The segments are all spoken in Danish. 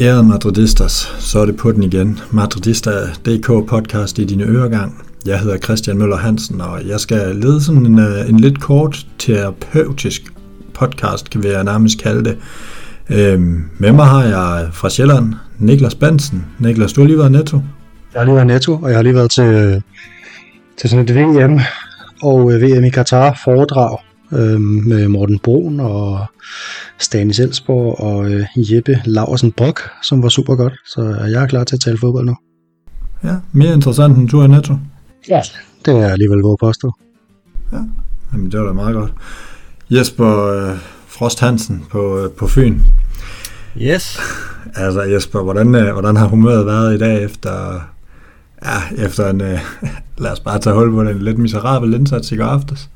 Ærede Madridistas, så er det på den igen. Madridista.dk podcast i dine øregang. Jeg hedder Christian Møller Hansen, og jeg skal lede sådan en, øh, en lidt kort terapeutisk podcast, kan vi nærmest kalde det. Øhm, med mig har jeg fra Sjælland, Niklas Bensen. Niklas, du har lige været netto. Jeg har lige været netto, og jeg har lige været til, til sådan et VM og øh, VM i Katar foredrag øh, med Morten Brun og Stanis Elsborg og øh, Jeppe Laversen Brok, som var super godt. Så jeg er klar til at tale fodbold nu. Ja, mere interessant end tur i Netto. Ja, det er alligevel vores påstå. Ja, Jamen, det var da meget godt. Jesper øh, Frost Hansen på, øh, på Fyn. Yes. altså Jesper, hvordan, øh, hvordan har humøret været i dag efter, ja, efter en, øh, lad os bare tage hul på den lidt miserabel indsats i går aftes?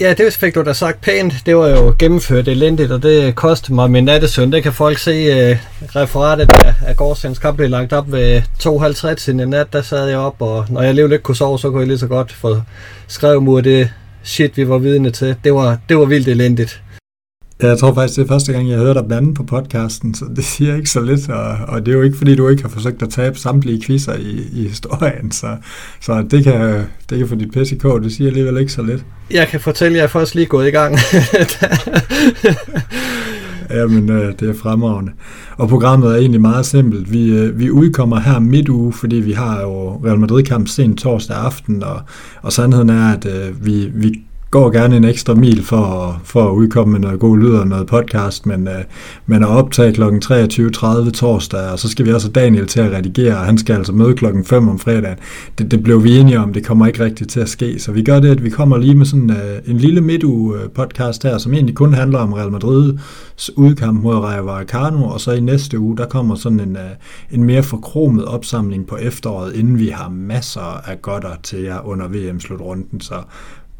Ja, det fik du da sagt pænt. Det var jo gennemført elendigt, og det kostede mig min nattesøn. Det kan folk se uh, referatet af, af gårdsdagens kamp blev lagt op ved 2.50 i nat. Der sad jeg op, og når jeg alligevel ikke kunne sove, så kunne jeg lige så godt få skrevet mod det shit, vi var vidne til. Det var, det var vildt elendigt. Jeg tror faktisk, det er første gang, jeg hører dig blande på podcasten, så det siger ikke så lidt, og, og det er jo ikke, fordi du ikke har forsøgt at tabe samtlige quizzer i, i historien, så, så det, kan, det kan få dit pisse i det siger alligevel ikke så lidt. Jeg kan fortælle, at jeg er først lige gået i gang. Jamen, øh, det er fremragende. Og programmet er egentlig meget simpelt. Vi, øh, vi udkommer her midt uge, fordi vi har jo Real Madrid-kamp sent torsdag aften, og, og sandheden er, at øh, vi, vi går gerne en ekstra mil for, for at udkomme med noget god lyd og noget podcast, men, øh, men at optage kl. 23.30 torsdag, og så skal vi også have Daniel til at redigere, og han skal altså møde klokken 5 om fredagen. Det, det blev vi enige om, det kommer ikke rigtigt til at ske, så vi gør det, at vi kommer lige med sådan øh, en lille midtuge podcast her, som egentlig kun handler om Real Madrids udkamp mod Rayo Vallecano, og så i næste uge, der kommer sådan en, øh, en mere forkromet opsamling på efteråret, inden vi har masser af godter til jer under VM-slutrunden, så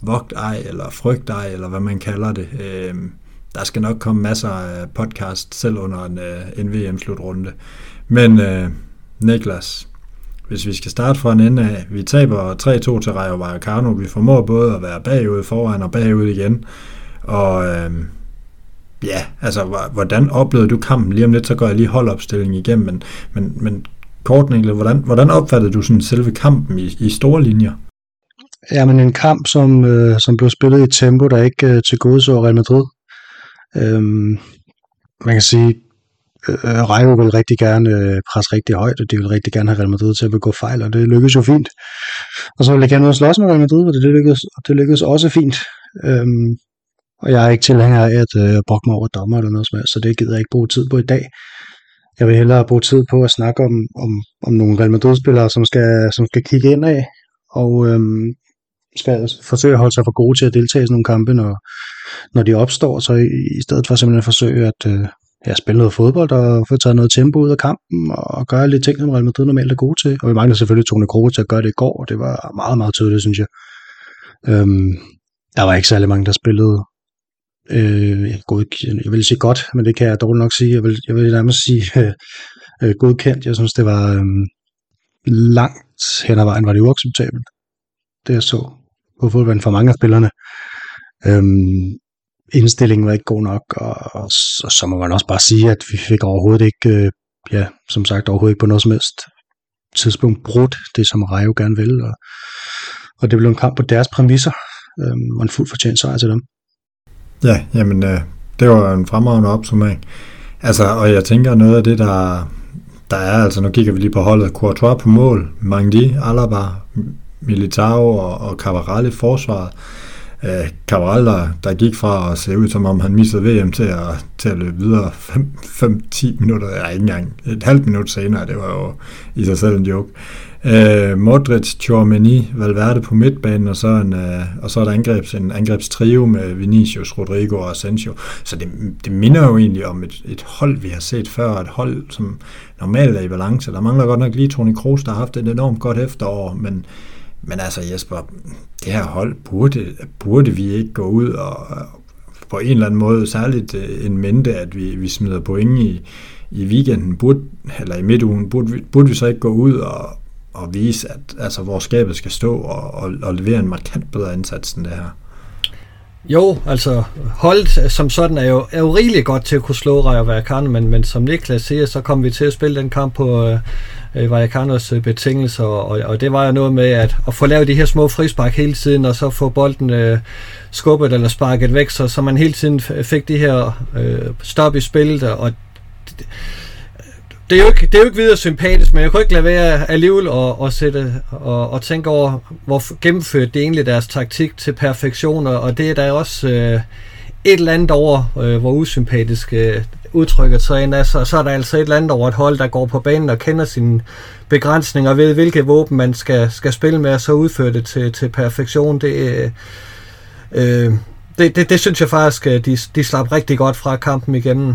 vogt ej, eller frygt ej, eller hvad man kalder det. Øh, der skal nok komme masser af podcast selv under en, øh, en VM-slutrunde. Men øh, Niklas, hvis vi skal starte fra en ende af, vi taber 3-2 til Rayo Vallecano, vi formår både at være bagud foran og bagud igen, og øh, ja, altså hvordan oplevede du kampen? Lige om lidt, så går jeg lige holdopstillingen igennem, men, men, men kort Niklas, hvordan, hvordan opfattede du sådan selve kampen i, i store linjer? Ja, men en kamp, som, øh, som blev spillet i et tempo, der ikke øh, til gode så Real Madrid. Øhm, man kan sige, øh, øh Rejo vil rigtig gerne øh, presse rigtig højt, og de vil rigtig gerne have Real Madrid til at begå fejl, og det lykkedes jo fint. Og så vil jeg gerne slås med Real Madrid, og det, det, lykkedes, og det lykkedes også fint. Øhm, og jeg er ikke tilhænger af at øh, brokke mig over dommer eller noget som helst, så det gider jeg ikke bruge tid på i dag. Jeg vil hellere bruge tid på at snakke om, om, om nogle Real Madrid-spillere, som skal, som skal kigge ind af, og øhm, skal forsøge at holde sig for gode til at deltage i sådan nogle kampe, når, når de opstår, så i, i stedet for simpelthen at forsøge at øh, ja, spille noget fodbold og få taget noget tempo ud af kampen og gøre lidt ting, som Real Madrid normalt er gode til. Og vi mangler selvfølgelig Tone Kroos til at gøre det i går, og det var meget, meget tydeligt, synes jeg. Øhm, der var ikke særlig mange, der spillede øh, god, jeg vil sige godt, men det kan jeg dårligt nok sige. Jeg vil, jeg vil nærmest sige øh, øh, godkendt. Jeg synes, det var øh, langt hen ad vejen, var det uacceptabelt. Det jeg så på fodbold for mange af spillerne. Øhm, indstillingen var ikke god nok, og, og, og så må man også bare sige, at vi fik overhovedet ikke, øh, ja, som sagt, overhovedet ikke på noget som helst tidspunkt brudt det, som Rayo gerne vil, og, og det blev en kamp på deres præmisser, øhm, og en fuld fortjent sejr til dem. Ja, jamen, øh, det var en fremragende opsummering. Altså, og jeg tænker noget af det, der, der er, altså nu kigger vi lige på holdet, Courtois på mål, Mangdi, Alaba, Militao og, og Cabral i forsvaret. Øh, Cabral, der, der gik fra at se ud, som om han missede VM til at, til at løbe videre 5-10 minutter, eller ikke engang, et halvt minut senere, det var jo i sig selv en joke. Øh, Modric, Chouameni, Valverde på midtbanen, og så, en, øh, og så et angrebs, en angrebstrio med Vinicius, Rodrigo og Asensio. Så det, det minder jo egentlig om et, et hold, vi har set før, et hold, som normalt er i balance. Der mangler godt nok lige Toni Kroos, der har haft et enormt godt efterår, men men altså Jesper, det her hold, burde, burde vi ikke gå ud og på en eller anden måde, særligt øh, en mente, at vi, vi smider point i, i weekenden, burde, eller i midtugen, burde vi, burde vi så ikke gå ud og, og vise, at altså, hvor skabet skal stå og, og, og levere en markant bedre indsats end det her. Jo, altså holdet øh, som sådan er jo, er jo rigeligt godt til at kunne slå Rayo Vallecano, men, men som Niklas siger, så kom vi til at spille den kamp på øh, øh Vallecanos øh, betingelser, og, og det var jo noget med at, at få lavet de her små frispark hele tiden, og så få bolden øh, skubbet eller sparket væk, så, så man hele tiden fik de her øh, stop i spillet, og det er, jo ikke, det er jo ikke videre sympatisk, men jeg kunne ikke lade være alligevel at, at, sætte, og, og tænke over, hvor gennemført det egentlig deres taktik til perfektion, og det er der også øh, et eller andet over, øh, hvor usympatisk øh, udtrykket så ind. Altså, så, så er der altså et eller andet over et hold, der går på banen og kender sine begrænsninger, ved hvilke våben man skal, skal spille med, og så udføre det til, til perfektion. Det, øh, øh, det, det, det synes jeg faktisk, øh, de, de slap rigtig godt fra kampen igennem.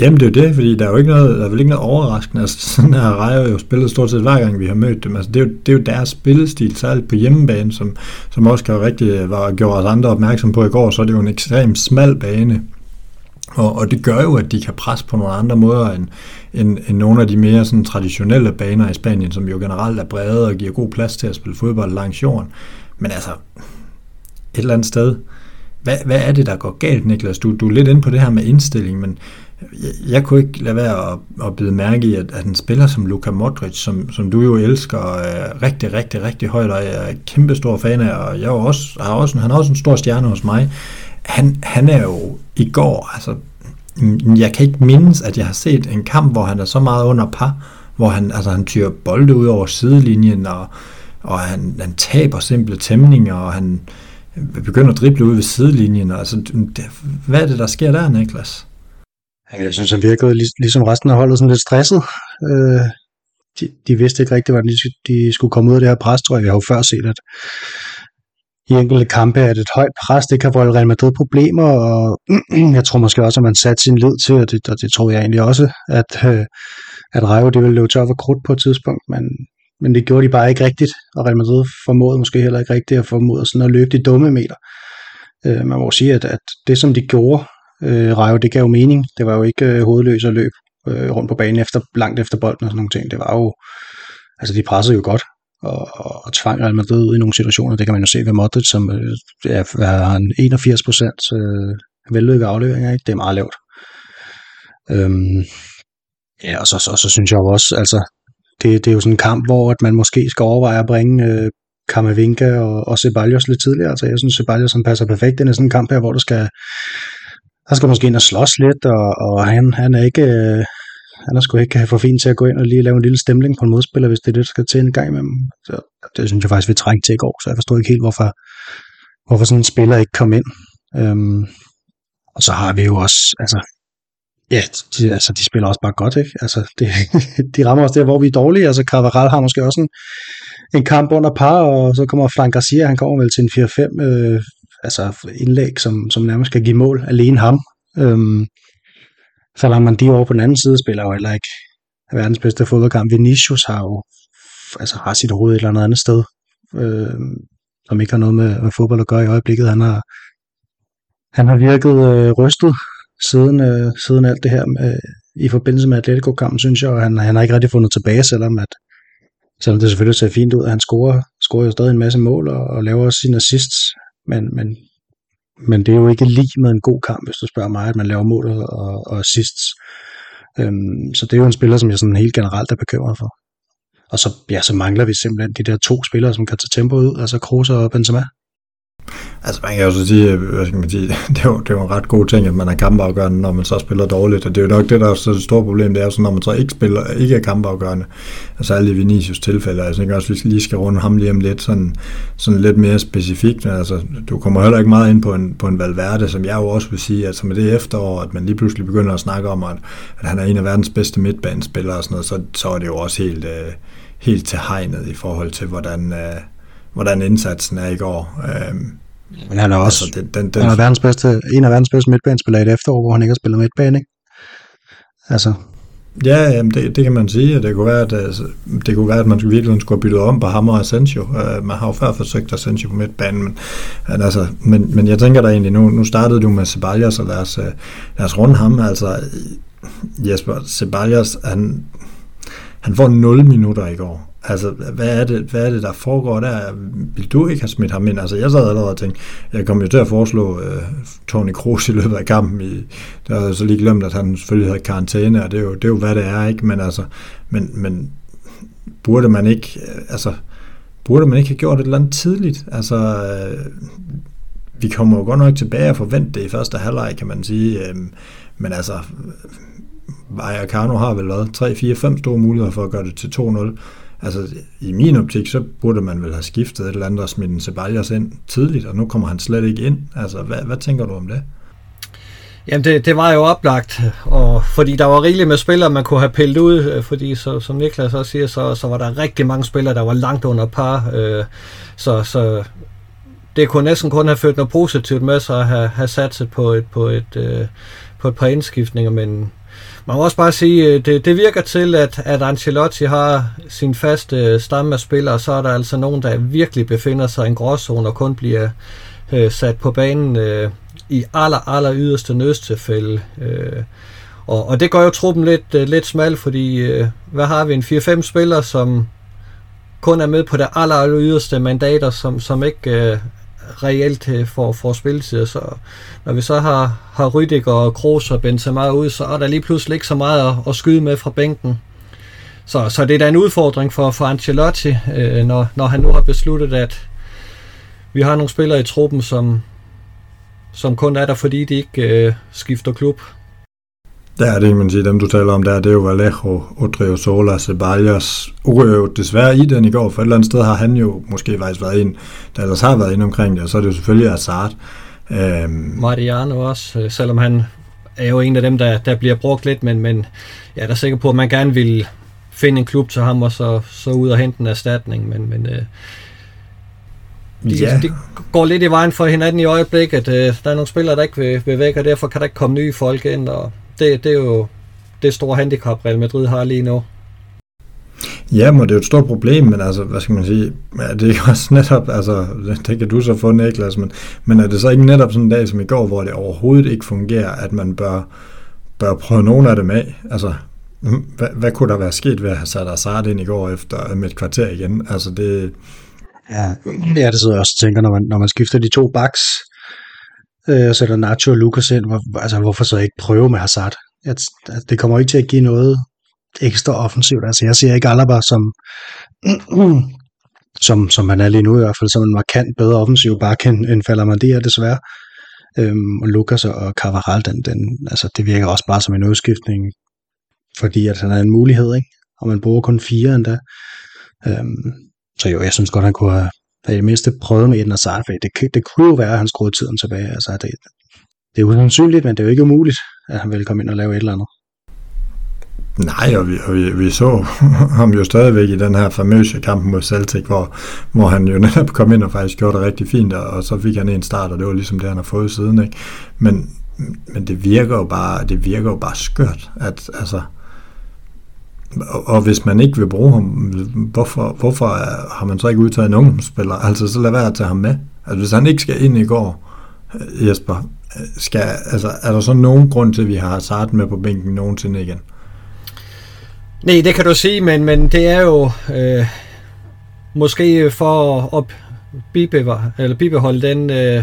Jamen det er jo det, fordi der er jo ikke noget, der er vel ikke noget overraskende. Altså, sådan har Rayo jo spillet stort set hver gang, vi har mødt dem. Altså, det, er jo, det er jo deres spillestil, særligt på hjemmebane, som, som også kan rigtig var, gjorde os andre opmærksom på i går, så er det jo en ekstremt smal bane. Og, og det gør jo, at de kan presse på nogle andre måder end, end, end nogle af de mere sådan, traditionelle baner i Spanien, som jo generelt er brede og giver god plads til at spille fodbold langs jorden. Men altså, et eller andet sted, hvad, hvad er det, der går galt, Niklas? Du, du er lidt inde på det her med indstilling, men jeg, jeg kunne ikke lade være at, at bide mærke i, at, at en spiller som Luka Modric, som, som du jo elsker øh, rigtig, rigtig, rigtig højt, og jeg er kæmpe stor fan af, og jeg er også, har også, han har også en stor stjerne hos mig. Han, han er jo i går, altså, mm, jeg kan ikke mindes, at jeg har set en kamp, hvor han er så meget under par, hvor han, altså, han tyrer bolde ud over sidelinjen, og, og han, han taber simple tæmninger, og han begynder at drible ud ved sidelinjen. Altså, det, hvad er det, der sker der, Niklas? Jeg synes, han virkede ligesom resten af holdet sådan lidt stresset. Øh, de, de vidste ikke rigtigt, hvordan de, de skulle komme ud af det her pres, tror jeg. Vi har jo før set, at i enkelte kampe, at et højt pres, det kan volde Real Madrid problemer, og jeg tror måske også, at man satte sin lid til, og det, og det tror jeg egentlig også, at, øh, at Rayo det ville løbe tør for krudt på et tidspunkt, men, men det gjorde de bare ikke rigtigt, og Real Madrid formåede måske heller ikke rigtigt at formode sådan at løbe de dumme meter. Øh, man må sige, at, at det som de gjorde øh, Rayo, det gav jo mening. Det var jo ikke øh, hovedløs at løb øh, rundt på banen efter, langt efter bolden og sådan nogle ting. Det var jo, altså de pressede jo godt og, og, og tvang Real Madrid ud i nogle situationer. Det kan man jo se ved Modric, som øh, er, er en 81 procent øh, vellykket afleveringer. Ikke? Det er meget lavt. Øhm, ja, og så, så, så synes jeg jo også, altså, det, det er jo sådan en kamp, hvor at man måske skal overveje at bringe øh, Kamavinka og, og Ceballos lidt tidligere. Altså, jeg synes, Ceballos som passer perfekt ind i sådan en kamp her, hvor der skal der skal måske ind og slås lidt, og, og han, han er ikke... Øh, han er sgu ikke for fint til at gå ind og lige lave en lille stemning på en modspiller, hvis det er det, der skal til en gang imellem. Så det synes jeg faktisk, vi trængte til i går, så jeg forstår ikke helt, hvorfor, hvorfor sådan en spiller ikke kom ind. Øhm, og så har vi jo også, altså, ja, de, altså, de spiller også bare godt, ikke? Altså, det, de rammer os der, hvor vi er dårlige. Altså, Carvajal har måske også en, en kamp under par, og så kommer Frank Garcia, han kommer vel til en 4-5 øh, altså indlæg, som, som nærmest skal give mål alene ham. Øhm, så man de over på den anden side, spiller jo heller ikke verdens bedste fodboldkamp. Vinicius har jo altså har sit hoved et eller andet andet sted, øh, som ikke har noget med, med fodbold at gøre i øjeblikket. Han har, han har virket øh, rystet siden, øh, siden alt det her med, i forbindelse med Atletico-kampen, synes jeg, og han, han har ikke rigtig fundet tilbage, selvom at selvom det selvfølgelig ser fint ud, at han scorer, scorer jo stadig en masse mål og, og laver også sine assists, men, men, men det er jo ikke lige med en god kamp, hvis du spørger mig, at man laver mål og, og assists. Øhm, så det er jo en spiller, som jeg sådan helt generelt er bekymret for. Og så, ja, så mangler vi simpelthen de der to spillere, som kan tage tempo ud, altså Kroos og Benzema. Altså man kan jo så sige, hvad skal man sige, det er jo, det er jo en ret god ting, at man er kampafgørende, når man så spiller dårligt, og det er jo nok det, der er så et stort problem, det er så, når man så ikke spiller, ikke er kampafgørende, altså alle i Vinicius tilfælde, altså jeg også, vi lige skal runde ham lige om lidt, sådan, sådan lidt mere specifikt, men altså, du kommer heller ikke meget ind på en, på en Valverde, som jeg jo også vil sige, altså med det efterår, at man lige pludselig begynder at snakke om, at, at han er en af verdens bedste midtbanespillere og sådan noget, så, så er det jo også helt, øh, helt til hegnet i forhold til, hvordan, øh, hvordan indsatsen er i går. Øh, men han er også altså, den, den, den, han er verdens bedste, en af verdens bedste midtbanespillere i et efterår, hvor han ikke har spillet midtbane, ikke? Altså. Ja, jamen det, det, kan man sige, det kunne være, at, altså, det kunne være, at man virkelig skulle have byttet om på ham og Asensio. Uh, man har jo før forsøgt Asensio på midtbanen, men, altså, men, men jeg tænker da egentlig, nu, nu startede du med Ceballos, og lad os, uh, lad os runde ham. Altså, Jesper Ceballos, han, han får 0 minutter i går, Altså, hvad er, det, hvad er det, der foregår der? Vil du ikke have smidt ham ind? Altså, jeg sad allerede og tænkte, jeg kom jo til at foreslå øh, uh, Tony Kroos i løbet af kampen. I, der havde jeg så lige glemt, at han selvfølgelig havde karantæne, og det er jo, det er jo hvad det er, ikke? Men altså, men, men burde man ikke, øh, altså, burde man ikke have gjort et eller andet tidligt? Altså, uh, vi kommer jo godt nok tilbage og forvente det i første halvleg, kan man sige. Uh, men altså, Vallecano har vel været 3, 4, 5 store muligheder for at gøre det til 2-0 Altså, i min optik, så burde man vel have skiftet et eller andet og smidt en Ceballos ind tidligt, og nu kommer han slet ikke ind. Altså, hvad, hvad tænker du om det? Jamen, det, det var jo oplagt, og fordi der var rigeligt med spillere, man kunne have pillet ud, øh, fordi så, som Niklas også siger, så, så var der rigtig mange spillere, der var langt under par, øh, så, så det kunne næsten kun have ført noget positivt med sig at have, have satset på et, på et, øh, på et par indskiftninger, men man må også bare sige, øh, det, det virker til, at, at Ancelotti har sin faste øh, stamme af spillere, og så er der altså nogen, der virkelig befinder sig i en gråzone og kun bliver øh, sat på banen øh, i aller, aller yderste nødstilfælde. Øh, og, og det gør jo truppen lidt, øh, lidt smal, fordi øh, hvad har vi, en 4-5 spillere, som kun er med på det aller, aller yderste mandater, som, som ikke øh, reelt øh, for, for spilletid. Så når vi så har, har Rydiger og Kroos og Benzema ud, så er der lige pludselig ikke så meget at, at skyde med fra bænken. Så, så det er da en udfordring for, for Ancelotti, øh, når, når han nu har besluttet, at vi har nogle spillere i truppen, som, som kun er der, fordi de ikke øh, skifter klub. Der er det, man siger, dem du taler om der, det er jo Vallejo, Odriozola, Ceballos. Jo desværre i den i går, for et eller andet sted har han jo måske faktisk været en, der ellers har været inde omkring det, og så er det jo selvfølgelig Hazard. Øhm. Mariano også, øh, selvom han er jo en af dem, der, der bliver brugt lidt, men, men jeg er da sikker på, at man gerne vil finde en klub til ham, og så, så ud og hente en erstatning, men, men øh, de, ja. de går lidt i vejen for hinanden i øjeblikket. Øh, der er nogle spillere, der ikke vil, vil væk, og derfor kan der ikke komme nye folk ind, og det, det er jo det store handicap, Real Madrid har lige nu. Ja, men det er jo et stort problem, men altså, hvad skal man sige, er det ikke også netop, altså, det kan du så få, Niklas, men, men er det så ikke netop sådan en dag som i går, hvor det overhovedet ikke fungerer, at man bør, bør prøve nogle af dem af? Altså, hvad, hvad kunne der være sket ved at have sat Azard ind i går efter med et kvarter igen? Altså, det... Ja, ja det sidder jeg også og tænker, når man, når man skifter de to backs, øh, og sætter Nacho og Lucas ind. Hvor, altså, hvorfor så ikke prøve med Hazard? At, at det kommer ikke til at give noget ekstra offensivt. Altså, jeg ser ikke Alaba som, som, som han er lige nu i hvert fald, som en markant bedre offensiv bakke end, end Falamandia desværre. Øhm, og Lucas og Cavaral, den, den, altså, det virker også bare som en udskiftning, fordi at han er en mulighed, ikke? og man bruger kun fire endda. Øhm, så jo, jeg synes godt, han kunne have, i det mindste prøvede med Edna Sarfag. det, det kunne jo være, at han skruede tiden tilbage. Altså, det, det er usandsynligt, men det er jo ikke umuligt, at han ville komme ind og lave et eller andet. Nej, og vi, og vi, vi så ham jo stadigvæk i den her famøse kamp mod Celtic, hvor, hvor han jo netop kom ind og faktisk gjorde det rigtig fint, og, og så fik han en start, og det var ligesom det, han har fået siden. Ikke? Men, men det virker jo bare, det virker jo bare skørt, at altså, og, hvis man ikke vil bruge ham, hvorfor, hvorfor har man så ikke udtaget en ungdomsspiller? Altså, så lad være at tage ham med. Altså, hvis han ikke skal ind i går, øh, Jesper, øh, skal, altså, er der så nogen grund til, at vi har Hazard med på bænken nogensinde igen? Nej, det kan du sige, men, men det er jo øh, måske for at bibeholde, eller bibeholde den øh,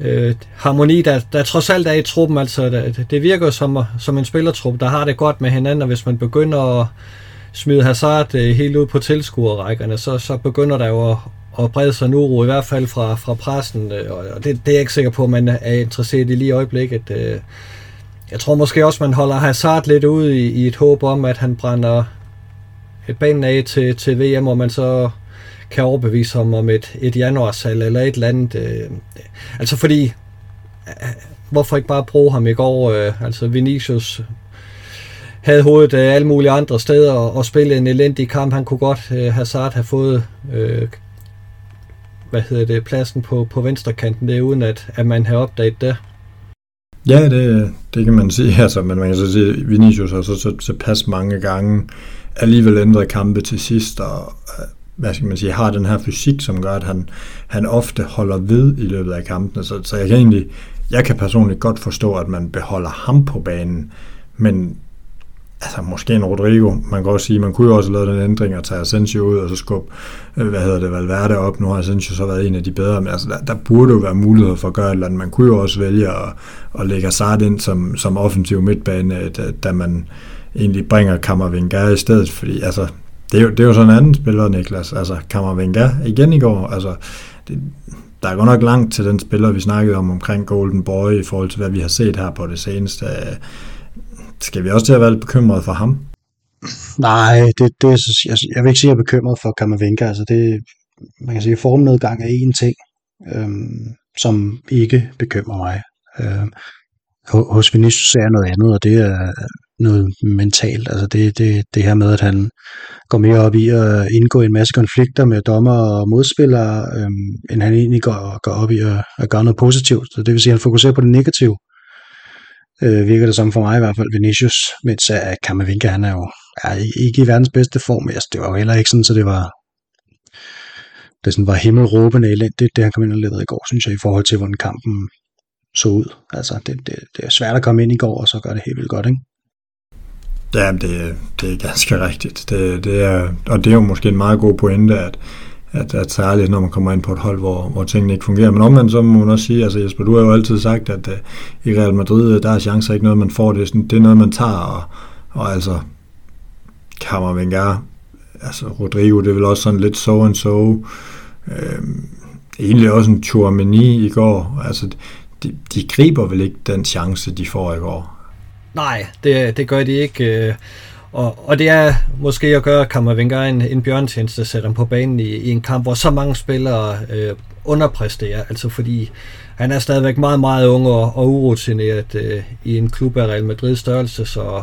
øh, harmoni, der, der trods alt er i truppen. Altså, det, det virker som, som en spillertrup, der har det godt med hinanden, og hvis man begynder at smide Hazard øh, helt ud på tilskuerrækkerne, så, så begynder der jo at, at brede sig en uro, i hvert fald fra, fra pressen, øh, og det, det er jeg ikke sikker på, at man er interesseret i lige i øjeblikket. Øh, jeg tror måske også, man holder Hazard lidt ud i, i et håb om, at han brænder et banen af til, til VM, og man så kan overbevise ham om et, et januarsalg eller et eller andet. Øh, altså fordi, øh, hvorfor ikke bare bruge ham i går? Øh, altså Vinicius havde hovedet øh, alle mulige andre steder og, og spille en elendig kamp. Han kunne godt øh, Hazard have fået øh, hvad hedder det, pladsen på, på venstrekanten, det er uden at, at man har opdaget det. Ja, det, det kan man sige, altså, men man kan så sige, at Vinicius har så, så, så pas mange gange alligevel ændret kampe til sidst, og øh, hvad skal man sige, har den her fysik, som gør, at han, han ofte holder ved i løbet af kampene. Så, så jeg kan egentlig, jeg kan personligt godt forstå, at man beholder ham på banen, men altså måske en Rodrigo, man kan også sige, man kunne jo også lave den ændring og tage Asensio ud og så skubbe, øh, hvad hedder det, Valverde op, nu har Asensio så været en af de bedre, men altså der, der burde jo være mulighed for at gøre et eller andet, man kunne jo også vælge at, at lægge Hazard ind som, som offensiv midtbane, øh, da, da man egentlig bringer Kammervenga i stedet, fordi altså, det er jo, det er jo sådan en anden spiller, Niklas, altså Kammervenga igen i går, altså det, der er godt nok langt til den spiller, vi snakkede om omkring Golden Boy, i forhold til, hvad vi har set her på det seneste. Skal vi også til at være lidt bekymret for ham? Nej, det, det, jeg, jeg vil ikke sige, at jeg er bekymret for Kammervenga. Altså det, man kan sige, at formnedgang er en ting, øhm, som ikke bekymrer mig. Øhm, hos Vinicius er noget andet, og det er noget mentalt. Altså det, det, det her med, at han går mere op i at indgå i en masse konflikter med dommer og modspillere, øh, end han egentlig går, går op i at, at gøre noget positivt. Så det vil sige, at han fokuserer på det negative. Øh, virker det som for mig i hvert fald Vinicius, mens at Kamavinga, han er jo er ikke i verdens bedste form. Altså, det var jo heller ikke sådan, så det var det sådan var himmelråbende elendigt, det han kom ind og leverede i går, synes jeg, i forhold til, hvordan kampen så ud. Altså, det, det, det er svært at komme ind i går, og så gør det helt vildt godt, ikke? Ja, det, det er ganske rigtigt. Det, det er, og det er jo måske en meget god pointe, at, at, at særligt når man kommer ind på et hold, hvor, hvor tingene ikke fungerer. Men omvendt så må man også sige, altså Jesper, du har jo altid sagt, at uh, i Real Madrid, øh, der er chancer ikke noget, man får. Det er, sådan, det er noget, man tager, og, og altså Kammervenger, altså Rodrigo, det er vel også sådan lidt so and so. Øhm, egentlig også en Chouameni i går. Altså, de, de griber vel ikke den chance, de får i går. Nej, det, det gør de ikke. Øh. Og, og det er måske at gøre Kammervenger en, en bjørntjeneste, sætte ham på banen i, i en kamp, hvor så mange spillere øh, underpræsterer. Altså fordi han er stadigvæk meget, meget ung og, og urutineret øh, i en klub af Real Madrid størrelse, så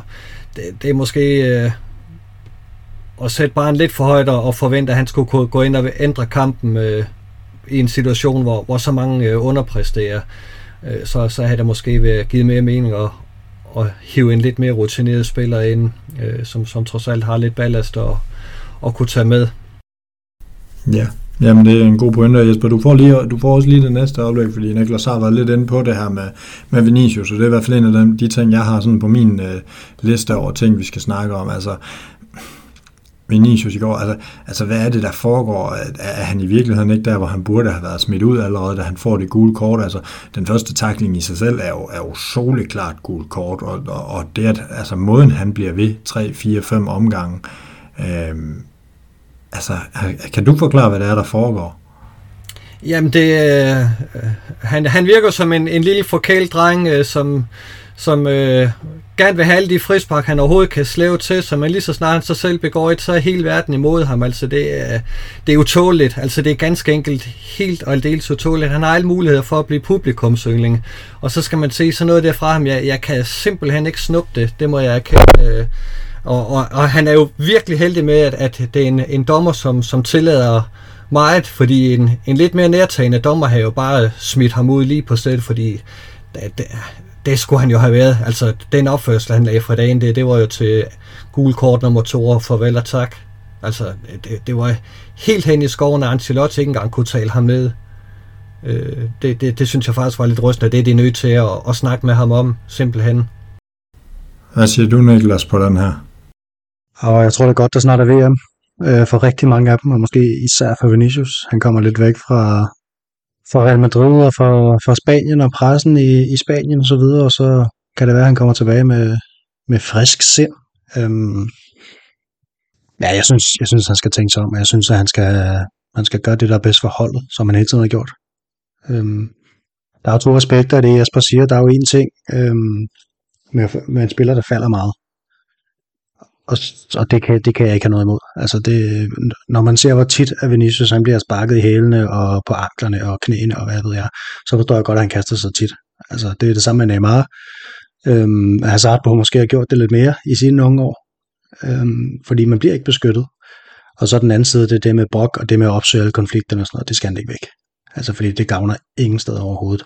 det, det er måske øh, at sætte bare en lidt for højt og forvente, at han skulle kunne gå ind og ændre kampen øh, i en situation, hvor, hvor så mange øh, underpræsterer. Øh, så, så havde det måske givet mere mening at, at hive en lidt mere rutineret spiller ind, øh, som, som trods alt har lidt ballast og, og kunne tage med. Ja, Jamen, det er en god pointe, Jesper. Du får, lige, du får også lige det næste oplæg, fordi Niklas har været lidt inde på det her med, med Vinicius, og det er i hvert fald en af dem, de ting, jeg har sådan på min øh, liste over ting, vi skal snakke om. Altså, Vinicius i går, altså, altså hvad er det, der foregår? Er, er han i virkeligheden ikke der, hvor han burde have været smidt ud allerede, da han får det gule kort? Altså, den første takling i sig selv er jo, er jo soleklart gult kort, og, og, og det at, altså måden han bliver ved 3, 4, 5 omgange, øhm, altså, kan du forklare, hvad det er, der foregår? Jamen, det, øh, øh han, han virker som en, en lille forkælt dreng, øh, som som øh, gerne vil have alle de frispark, han overhovedet kan slæve til, så man lige så snart han sig selv begår et, så er hele verden imod ham. Altså det er, det er utåligt. Altså det er ganske enkelt helt og aldeles utåligt. Han har alle muligheder for at blive publikumsyndling. Og så skal man se sådan noget derfra ham. Jeg, jeg kan simpelthen ikke snuppe det. Det må jeg erkende. Øh. Og, og, og han er jo virkelig heldig med, at, at det er en, en dommer, som, som tillader meget, fordi en, en lidt mere nærtagende dommer har jo bare smidt ham ud lige på stedet, fordi der, der, det skulle han jo have været. Altså, den opførsel, han lagde fra dagen, det, det var jo til gul kort nummer to og farvel og tak. Altså, det, det var helt hen i skoven, at Ancelotti ikke engang kunne tale ham ned. Øh, det, det, det synes jeg faktisk var lidt rystende. Det er de nødt til at, at snakke med ham om, simpelthen. Hvad siger du, Niklas, på den her? Og jeg tror det er godt, der snart er VM øh, for rigtig mange af dem, og måske især for Vinicius. Han kommer lidt væk fra, for Real Madrid og for, for Spanien og pressen i, i Spanien og så videre, og så kan det være, at han kommer tilbage med, med frisk sind. Øhm, ja, jeg synes, jeg synes, han skal tænke sig om, og jeg synes, at han skal, han skal gøre det, der er bedst for holdet, som han hele tiden har gjort. Øhm, der er jo to aspekter af det, Jesper siger. Der er jo en ting øhm, med, med en spiller, der falder meget og, og det, kan, det kan jeg ikke have noget imod. Altså det, når man ser, hvor tit at Vinicius han bliver sparket i hælene og på anklerne og knæene og hvad ved jeg, så forstår jeg godt, at han kaster sig tit. Altså det er det samme med Neymar. Øhm, Hazard på måske har gjort det lidt mere i sine unge år, øhm, fordi man bliver ikke beskyttet. Og så den anden side, det er det med brok og det med at opsøge alle konflikterne og sådan noget, det skal han ikke væk. Altså fordi det gavner ingen sted overhovedet.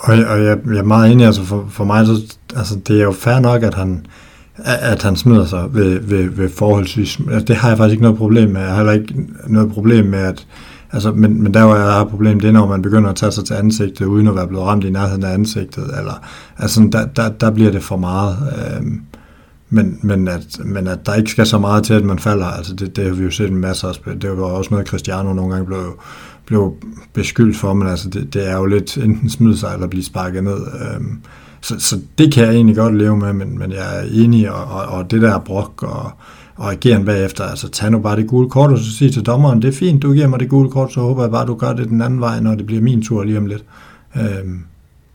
Og, og jeg, jeg er meget enig, altså for, for mig, så, altså det er jo fair nok, at han, at han smider sig ved, ved, ved forholdsvis... Altså, det har jeg faktisk ikke noget problem med. Jeg har heller ikke noget problem med, at... Altså, men, men der, hvor jeg har problem, det er, når man begynder at tage sig til ansigtet, uden at være blevet ramt i nærheden af ansigtet. Eller, altså, der, der, der bliver det for meget. Øhm, men, men, at, men at der ikke skal så meget til, at man falder, altså det, det har vi jo set en masse af. Det var også noget, Cristiano nogle gange blev, blev beskyldt for, men altså det, det er jo lidt enten smide sig eller blive sparket ned. Øhm, så, så det kan jeg egentlig godt leve med, men, men jeg er enig, og, og, og det der brok og, og ageren bagefter, altså tag nu bare det gule kort, og så sig til dommeren, det er fint, du giver mig det gule kort, så håber jeg bare, du gør det den anden vej, når det bliver min tur lige om lidt. Øhm,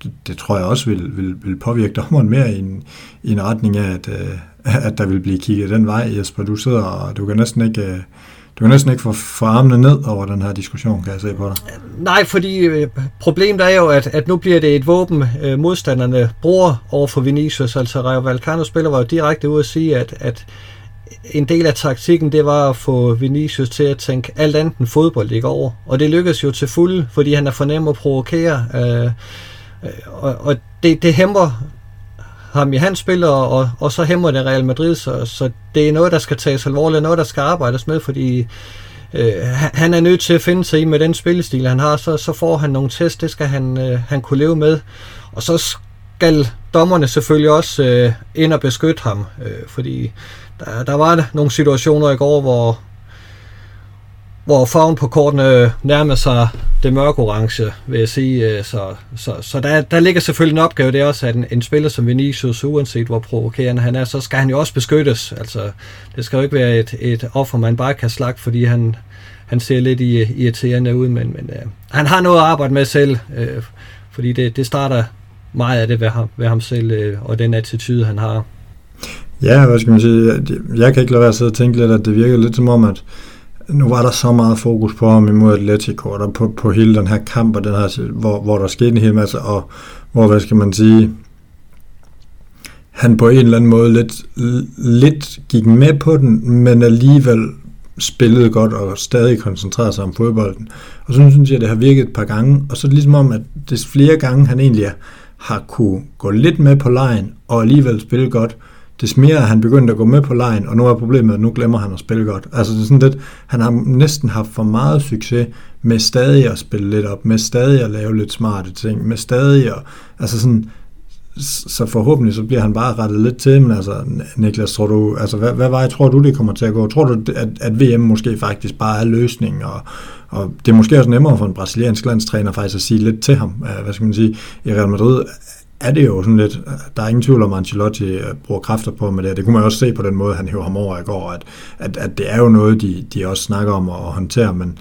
det, det tror jeg også vil, vil, vil påvirke dommeren mere i en, i en retning af, at, øh, at der vil blive kigget den vej, Jesper. Du sidder og du kan næsten ikke... Øh, du kan næsten ikke få, få armene ned over den her diskussion, kan jeg se på dig. Nej, fordi øh, problemet er jo, at, at nu bliver det et våben, øh, modstanderne bruger over for Vinicius. Altså Rayo Vallecano spiller var jo direkte ud at sige, at, at en del af taktikken, det var at få Vinicius til at tænke alt andet end fodbold ikke over. Og det lykkedes jo til fuld, fordi han er for nem at provokere. Øh, øh og, og det, det hæmmer ham i hans spil, og, og, og så hæmmer det Real Madrid, så, så det er noget, der skal tages alvorligt, noget, der skal arbejdes med, fordi øh, han er nødt til at finde sig i med den spillestil, han har, så, så får han nogle test, det skal han, øh, han kunne leve med, og så skal dommerne selvfølgelig også øh, ind og beskytte ham, øh, fordi der, der var nogle situationer i går, hvor, hvor farven på kortene nærmer sig det mørke orange, vil jeg sige. Øh, så, så, så der, der ligger selvfølgelig en opgave, det er også, at en, en spiller som Vinicius, uanset hvor provokerende han er, så skal han jo også beskyttes. Altså, det skal jo ikke være et, et offer, man bare kan slagte, fordi han, han ser lidt irriterende ud, men, men øh, han har noget at arbejde med selv, øh, fordi det, det starter meget af det ved ham, ved ham selv, øh, og den attitude, han har. Ja, hvad skal man sige, jeg, jeg kan ikke lade være at sidde og tænke lidt, at det virker lidt som om, at nu var der så meget fokus på ham imod Atletico, og på, på hele den her kamp, og den her, hvor, hvor der skete en hel masse, og hvor, hvad skal man sige, han på en eller anden måde lidt, lidt gik med på den, men alligevel spillede godt og stadig koncentrerede sig om fodbolden. Og så synes jeg, at det har virket et par gange, og så er det ligesom om, at det flere gange han egentlig har kunne gå lidt med på lejen, og alligevel spille godt, des mere han begyndte at gå med på lejen, og nu er problemet, at nu glemmer han at spille godt. Altså det er sådan lidt, han har næsten haft for meget succes med stadig at spille lidt op, med stadig at lave lidt smarte ting, med stadig at, altså sådan, så forhåbentlig så bliver han bare rettet lidt til, men altså Niklas, tror du, altså hvad, hvad vej tror du, det kommer til at gå? Tror du, at, at VM måske faktisk bare er løsningen, og, og det er måske også nemmere for en brasiliansk landstræner faktisk at sige lidt til ham, øh, hvad skal man sige, i Real Madrid er det jo sådan lidt, der er ingen tvivl om, at Ancelotti øh, bruger kræfter på med det. Det kunne man også se på den måde, han hæver ham over i går, at, at, at det er jo noget, de, de også snakker om at håndtere, men,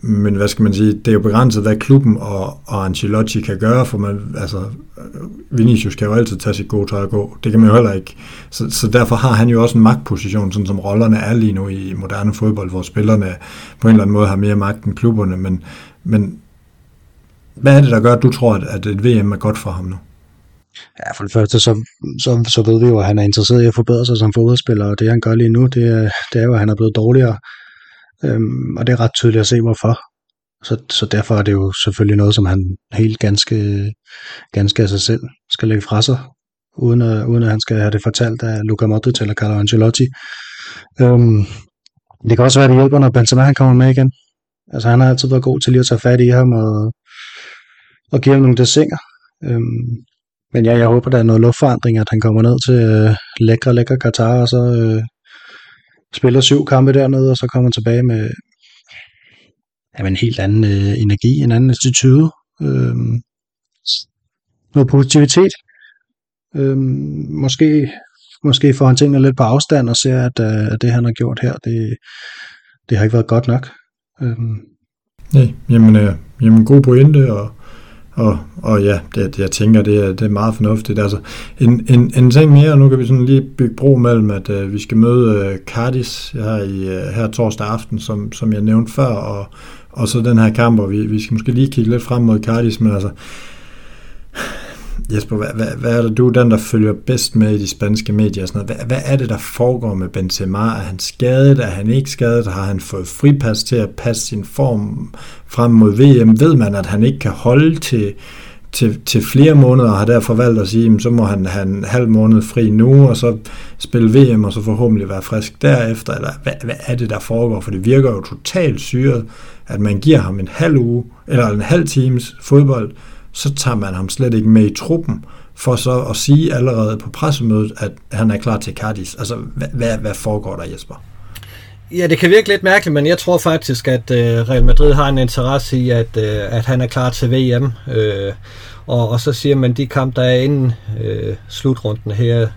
men hvad skal man sige, det er jo begrænset, hvad klubben og, og Ancelotti kan gøre, for man, altså, øh, Vinicius kan jo altid tage sit gode tøj og gå. Det kan man jo heller ikke. Så, så derfor har han jo også en magtposition, sådan som rollerne er lige nu i moderne fodbold, hvor spillerne på en eller anden måde har mere magt end klubberne, men, men hvad er det, der gør, at du tror, at et VM er godt for ham nu? Ja, for det første, så, så, så ved vi jo, at han er interesseret i at forbedre sig som fodboldspiller, og det han gør lige nu, det er, det er jo, at han er blevet dårligere. Øhm, og det er ret tydeligt at se, hvorfor. Så, så derfor er det jo selvfølgelig noget, som han helt ganske, ganske af sig selv skal lægge fra sig, uden at, uden at han skal have det fortalt af Luca Modric eller Carlo Ancelotti. Øhm, det kan også være, at det hjælper, når Benzema han kommer med igen. Altså han har altid været god til lige at tage fat i ham og, og give ham nogle dessinger. Øhm, men ja, jeg håber, der er noget luftforandring, at han kommer ned til øh, lækre, lækre Katar, og så øh, spiller syv kampe dernede, og så kommer han tilbage med jamen, en helt anden øh, energi, en anden attitude, øh, noget positivitet. Øh, måske, måske får han tingene lidt på afstand og ser, at, øh, at det, han har gjort her, det, det har ikke været godt nok. Øh. Nej, jamen, øh, jamen god pointe, og og, og ja, det, jeg tænker, det er, det er meget fornuftigt. Altså, en, en, en ting mere, nu kan vi sådan lige bygge bro mellem, at uh, vi skal møde uh, Cardis her, i, uh, her torsdag aften, som, som jeg nævnte før, og, og så den her kamp, og vi, vi skal måske lige kigge lidt frem mod Cardis, men altså, Jesper, hvad, hvad, hvad er det, du er den, der følger bedst med i de spanske medier? Sådan noget. Hvad, hvad er det, der foregår med Benzema? Er han skadet? Er han ikke skadet? Har han fået fripas til at passe sin form frem mod VM? Ved man, at han ikke kan holde til, til, til flere måneder, og har derfor valgt at sige, så må han have en halv måned fri nu, og så spille VM, og så forhåbentlig være frisk derefter? Eller hvad, hvad er det, der foregår? For det virker jo totalt syret, at man giver ham en halv uge, eller en halv times fodbold, så tager man ham slet ikke med i truppen, for så at sige allerede på pressemødet, at han er klar til Cardis. Altså, hvad, hvad, hvad foregår der, Jesper? Ja, det kan virke lidt mærkeligt, men jeg tror faktisk, at øh, Real Madrid har en interesse i, at, øh, at han er klar til VM. Øh, og, og så siger man, de kampe, der er inden øh, slutrunden her,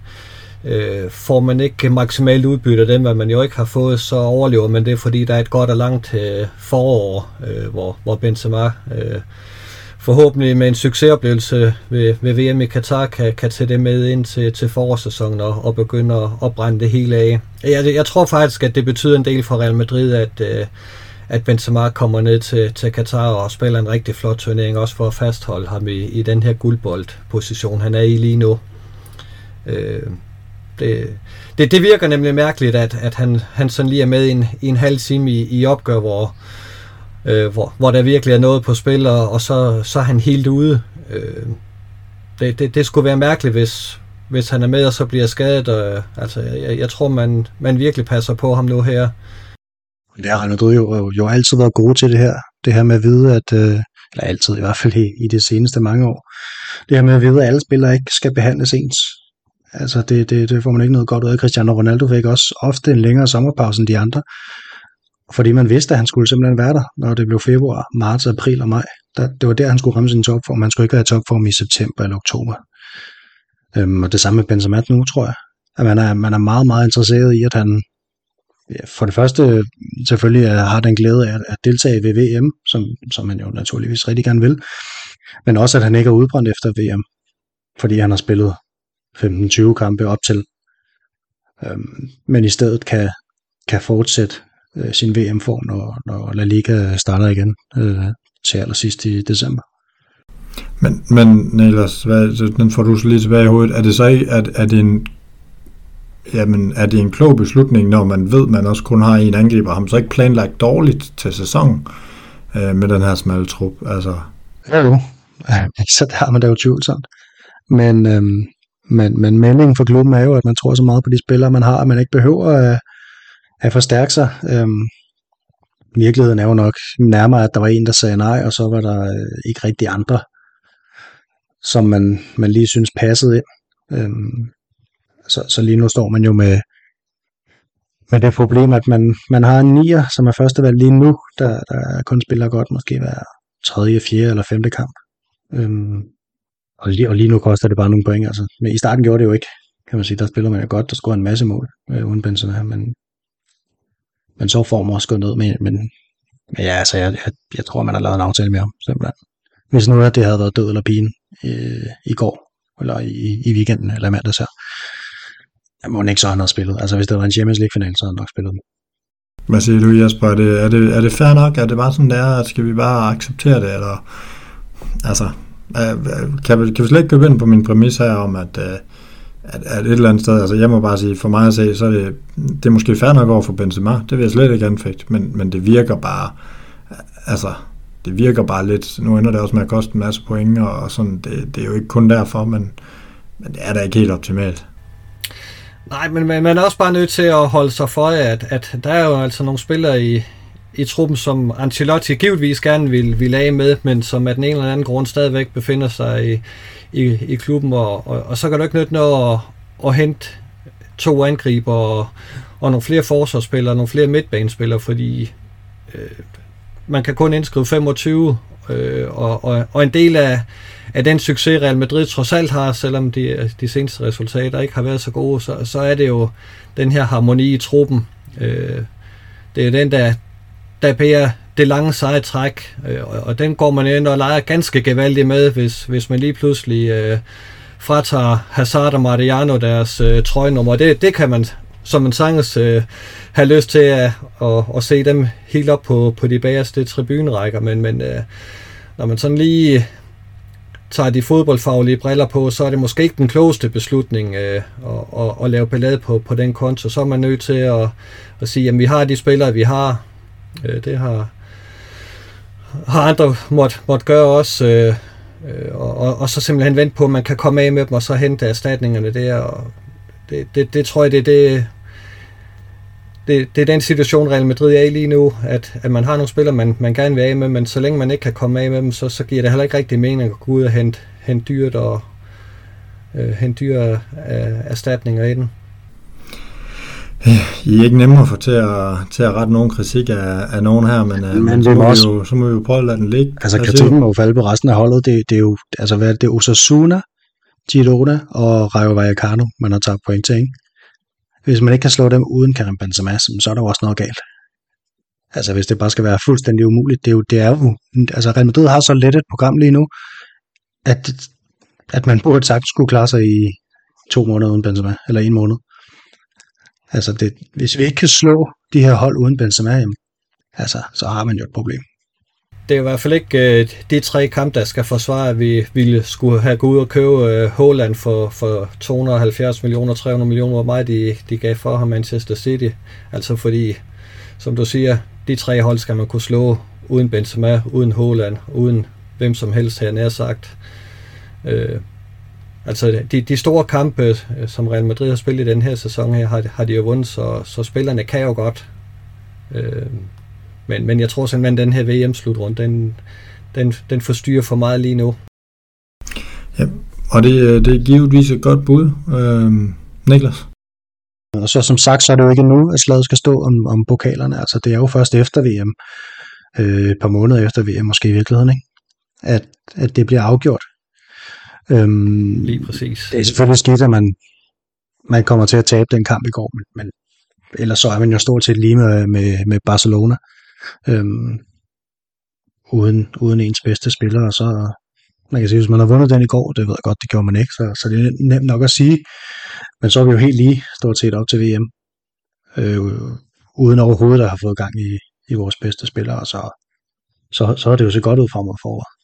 øh, får man ikke maksimalt udbytte af dem, hvad man jo ikke har fået, så overlever man det, fordi der er et godt og langt øh, forår, øh, hvor, hvor Benzema øh, forhåbentlig med en succesoplevelse ved, ved VM i Katar kan, kan tage det med ind til, til forårssæsonen og, og begynde at, at brænde det hele af. Jeg, jeg tror faktisk, at det betyder en del for Real Madrid, at, øh, at Benzema kommer ned til, til Katar og spiller en rigtig flot turnering, også for at fastholde ham i, i den her guldboldposition, han er i lige nu. Øh, det, det, det virker nemlig mærkeligt, at, at han, han sådan lige er med i en, i en halv time i, i opgør, hvor, øh, øh, hvor, hvor der virkelig er noget på spil, og, og så, så er han helt ude. Øh, det, det, det skulle være mærkeligt, hvis, hvis han er med, og så bliver skadet. Og, altså, jeg, jeg tror, man, man virkelig passer på ham nu her. Det har Real jo, jo altid været gode til det her. Det her med at vide, at, øh, eller altid i hvert fald i, i de seneste mange år, det her med at vide, at alle spillere ikke skal behandles ens. Altså, det, det, det får man ikke noget godt ud af. Cristiano Ronaldo fik også ofte en længere sommerpause end de andre. Fordi man vidste, at han skulle simpelthen være der, når det blev februar, marts, april og maj. Der, det var der, han skulle ramme sin topform. Man skulle ikke være i topform i september eller oktober. Øhm, og det samme med Benzema nu, tror jeg. At man er, man er meget, meget interesseret i, at han ja, for det første øh, selvfølgelig øh, har den glæde af at deltage ved VM, som, som man jo naturligvis rigtig gerne vil. Men også, at han ikke er udbrændt efter VM, fordi han har spillet 15-20 kampe op til. Øhm, men i stedet kan, kan fortsætte øh, sin VM-form, når, når La Liga starter igen øh, til allersidst i december. Men, men Niels, hvad, den får du så lige tilbage i hovedet. Er det så ikke, at, det en jamen, er det en klog beslutning, når man ved, at man også kun har en angriber? Har man så ikke planlagt dårligt til sæsonen øh, med den her smalle trup? Altså... Ja, jo. Så der har man da jo tvivlsomt. Men, øhm, men, men meldingen for klubben er jo, at man tror så meget på de spillere, man har, at man ikke behøver at, at forstærke sig. Øhm, virkeligheden er jo nok nærmere, at der var en, der sagde nej, og så var der øh, ikke rigtig andre, som man, man lige synes passede ind. Øhm, så, så lige nu står man jo med, med det problem, at man, man har en nier, som er førstevalg lige nu, der, der kun spiller godt måske hver tredje, fjerde eller femte kamp. Øhm, og, lige, og lige nu koster det bare nogle point. Altså. Men i starten gjorde det jo ikke, kan man sige. Der spiller man jo godt, der scorer en masse mål øh, uden Benzema, men, men så får man også gået ned. Men, men, men ja, altså, jeg, jeg, jeg tror, man har lavet en aftale med ham, simpelthen. Hvis nu at det havde været død eller pigen øh, i går, eller i, i weekenden, eller mandags her, jeg må ikke så han har spillet. Altså hvis det var en Champions League-final, så havde han nok spillet den. Hvad siger du, Jesper? Er det, er, det, er det fair nok? Er det bare sådan, der, at skal vi bare acceptere det? Eller, altså, øh, øh, kan vi, kan vi slet ikke købe ind på min præmis her om, at, øh, at, at et eller andet sted, altså jeg må bare sige, for mig at se, så er det, det er måske fair nok over for Benzema, det vil jeg slet ikke anfægte, men, men det virker bare, altså, det virker bare lidt, nu ender det også med at koste en masse point, og sådan, det, det er jo ikke kun derfor, men, men det er da ikke helt optimalt. Nej, men man er også bare nødt til at holde sig for, at, at der er jo altså nogle spillere i, i truppen, som Ancelotti givetvis gerne vil, vil af med, men som af den ene eller anden grund stadigvæk befinder sig i, i, i klubben, og, og, og så kan du ikke nytte noget at, at hente to angriber og, og nogle flere forsvarsspillere, nogle flere midtbanespillere, fordi øh, man kan kun indskrive 25, øh, og, og, og en del af, af den succes, Real Madrid trods alt har, selvom de, de seneste resultater ikke har været så gode, så, så er det jo den her harmoni i truppen. Øh, det er den, der, der bliver det lange seje træk, øh, og, og den går man ind og leger ganske gevaldigt med, hvis, hvis man lige pludselig øh, fratager Hazard og Mariano deres øh, trøjenummer. Det, det kan man som man sagtens øh, have lyst til at, at, at se dem helt op på, på de bagerste tribunerækker, men, men øh, når man sådan lige tager de fodboldfaglige briller på, så er det måske ikke den klogeste beslutning øh, at, at, at lave ballade på, på den konto. Så er man nødt til at, at sige, at vi har de spillere, vi har. Øh, det har, har andre måtte, måtte gøre også. Øh, øh, og, og, og så simpelthen vente på, at man kan komme af med dem, og så hente erstatningerne der. Og det, det, det tror jeg, det er det, det, det er den situation, Real Madrid er i lige nu, at, at man har nogle spillere, man, man gerne vil af med, men så længe man ikke kan komme af med dem, så, så giver det heller ikke rigtig mening at gå ud og hente, hente dyrt og, øh, hente dyre øh, erstatninger i den. I er ikke nemmere at få til at, til at rette nogen kritik af, af nogen her, men, øh, men, men så, må også, jo, så må vi jo prøve at lade den ligge. Altså kritikken må jo falde på resten af holdet. Det, det er jo, altså hvad er det, er Osasuna, Girona og Rayo Vallecano, man har tabt point til, ikke? Hvis man ikke kan slå dem uden Karim Benzema, så er der jo også noget galt. Altså hvis det bare skal være fuldstændig umuligt, det er jo, det er jo altså Real Madrid har så let et program lige nu, at, at man burde sagt skulle klare sig i to måneder uden Benzema, eller en måned. Altså, det, hvis vi ikke kan slå de her hold uden Benzema, jamen, altså, så har man jo et problem. Det er i hvert fald ikke øh, de tre kampe, der skal forsvare, at vi ville skulle have gået ud og købe øh, Holland for, for 270 millioner, 300 millioner, hvor meget de, de gav for ham Manchester City. Altså fordi, som du siger, de tre hold skal man kunne slå uden Benzema, uden Holland, uden hvem som helst her nær sagt. Øh, Altså de, de store kampe, øh, som Real Madrid har spillet i den her sæson her, har, har de jo vundet, så, så spillerne kan jo godt. Øh, men, men jeg tror simpelthen, at den her VM-slutrunde, den, den, den forstyrrer for meget lige nu. Ja, og det, øh, det er givetvis et godt bud, øh, Niklas. Og så som sagt, så er det jo ikke nu, at slaget skal stå om, om pokalerne. Altså det er jo først efter VM, øh, et par måneder efter VM måske i virkeligheden, ikke? At, at det bliver afgjort. Øhm, Lige præcis. Det er selvfølgelig skidt, at man, man kommer til at tabe den kamp i går, men, men ellers så er man jo stort set lige med, med, med Barcelona. Øhm, uden, uden ens bedste spillere, så man kan sige, hvis man har vundet den i går, det ved jeg godt, det gjorde man ikke, så, så det er nemt nok at sige, men så er vi jo helt lige stort set op til VM, øh, uden overhovedet at have fået gang i, i vores bedste spillere, så, så, så er det jo så godt ud fremover for.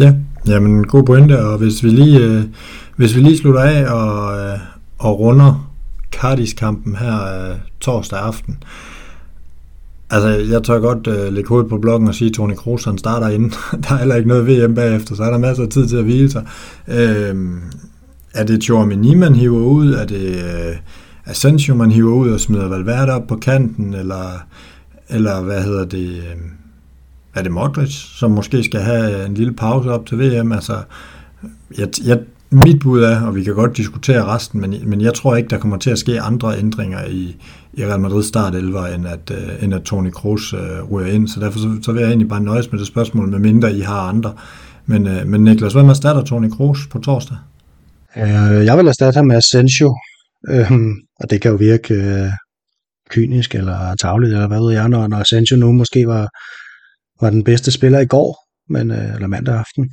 Ja, jamen god pointe, og hvis vi lige, øh, hvis vi lige slutter af og, øh, og runder Cardis-kampen her øh, torsdag aften. Altså, jeg tør godt øh, lægge hovedet på blokken og sige, at Toni Kroos han starter inden. der er heller ikke noget VM bagefter, så er der masser af tid til at hvile sig. Øh, er det Tjormini, man hiver ud? Er det øh, Asensio, man hiver ud og smider Valverde op på kanten? Eller, eller hvad hedder det... Øh, er det Modric, som måske skal have en lille pause op til VM. Altså, jeg, jeg, mit bud er, og vi kan godt diskutere resten, men, men jeg tror ikke, der kommer til at ske andre ændringer i, i Real Madrid start 11, end at, uh, end at Toni Kroos uh, ryger ind. Så derfor så, så vil jeg egentlig bare nøjes med det spørgsmål, med mindre I har andre. Men, uh, men Niklas, hvem erstatter Toni Kroos på torsdag? Uh, jeg vil erstatte ham med Asensio, uh, og det kan jo virke uh, kynisk eller tavligt, eller hvad ved jeg, når, når Asensio nu måske var var den bedste spiller i går, men, øh, eller mandag aften,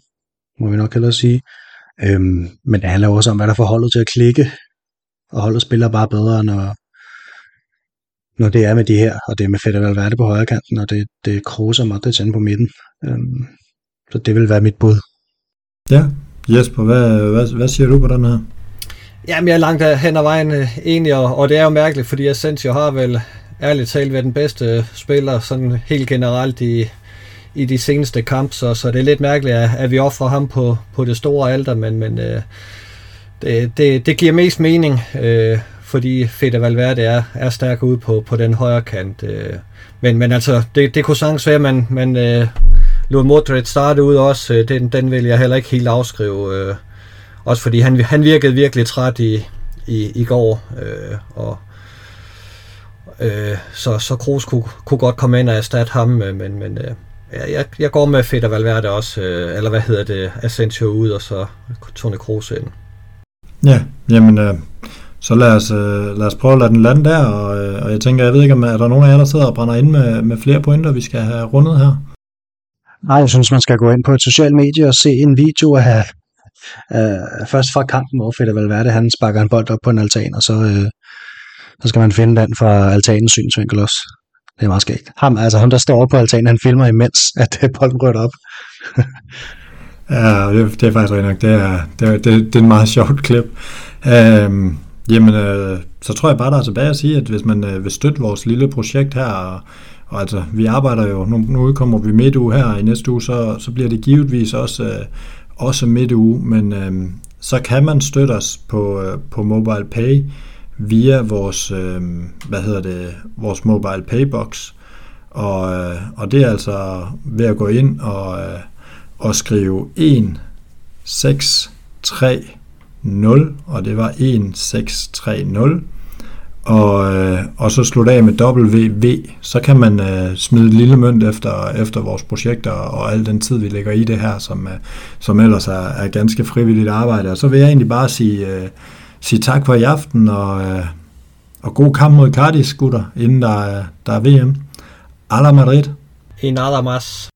må vi nok hellere sige. Øhm, men det handler også om, hvad der får holdet til at klikke, og holdet spiller bare bedre, når, når det er med de her, og det er med Fedder Valverde på højre kanten, og det, det Kroos og Modric inde på midten. Øhm, så det vil være mit bud. Ja, Jesper, hvad, hvad, hvad siger du på den her? Jamen, jeg er langt hen ad vejen øh, enig, og, og det er jo mærkeligt, fordi Asensio har vel ærligt talt været den bedste spiller sådan helt generelt i, i de seneste kampe, så, så det er lidt mærkeligt, at, at vi offrer ham på, på det store alter, men, men øh, det, det, det giver mest mening, øh, fordi Fede Valverde er, er stærk ude på, på den højre kant. Øh. Men, men altså, det, det kunne sagtens være, at man, man øh, lod Modric starte ud også. Øh, den, den vil jeg heller ikke helt afskrive. Øh, også fordi han, han virkede virkelig træt i, i, i går. Øh, og, øh, så, så Kroos kunne, kunne godt komme ind og erstatte ham, øh, men, men øh, jeg, jeg går med Feder Valverde også, øh, eller hvad hedder det, Asensio ud, og så Toni Kroos ind. Ja, jamen, øh, så lad os, øh, lad os prøve at lade den lande der, og, øh, og jeg tænker, jeg ved ikke, om er der nogen af jer, der sidder og brænder ind med, med flere pointer, vi skal have rundet her? Nej, jeg synes, man skal gå ind på et socialt medie og se en video af, øh, først fra kampen, hvor Feder Valverde, han sparker en bold op på en altan, og så, øh, så skal man finde den fra altanens synsvinkel også. Det er meget skægt. Ham, altså ham, der står på altanen, han filmer imens, at øh, bolden rører op. ja, det, det er faktisk rigtig nok. Det er, det, er, det, det er en meget sjovt klip. Øhm, jamen, øh, så tror jeg bare, der er tilbage at sige, at hvis man øh, vil støtte vores lille projekt her, og, og altså, vi arbejder jo, nu, nu udkommer vi midt uge her, i næste uge, så, så bliver det givetvis også, øh, også midt uge, men øh, så kan man støtte os på, øh, på MobilePay, Pay, via vores, øh, hvad hedder det, vores mobile paybox. Og, øh, og det er altså ved at gå ind og, øh, og skrive 1, 6, 3, 0, og det var 1630. Og, øh, og så slutte af med WV, så kan man øh, smide et lille mønt efter, efter vores projekter og al den tid, vi lægger i det her, som, øh, som ellers er, er ganske frivilligt arbejde. Og så vil jeg egentlig bare sige, øh, sige tak for i aften, og, øh, og god kamp mod Cardiff, gutter, inden der, der er VM. A Madrid. Y nada más.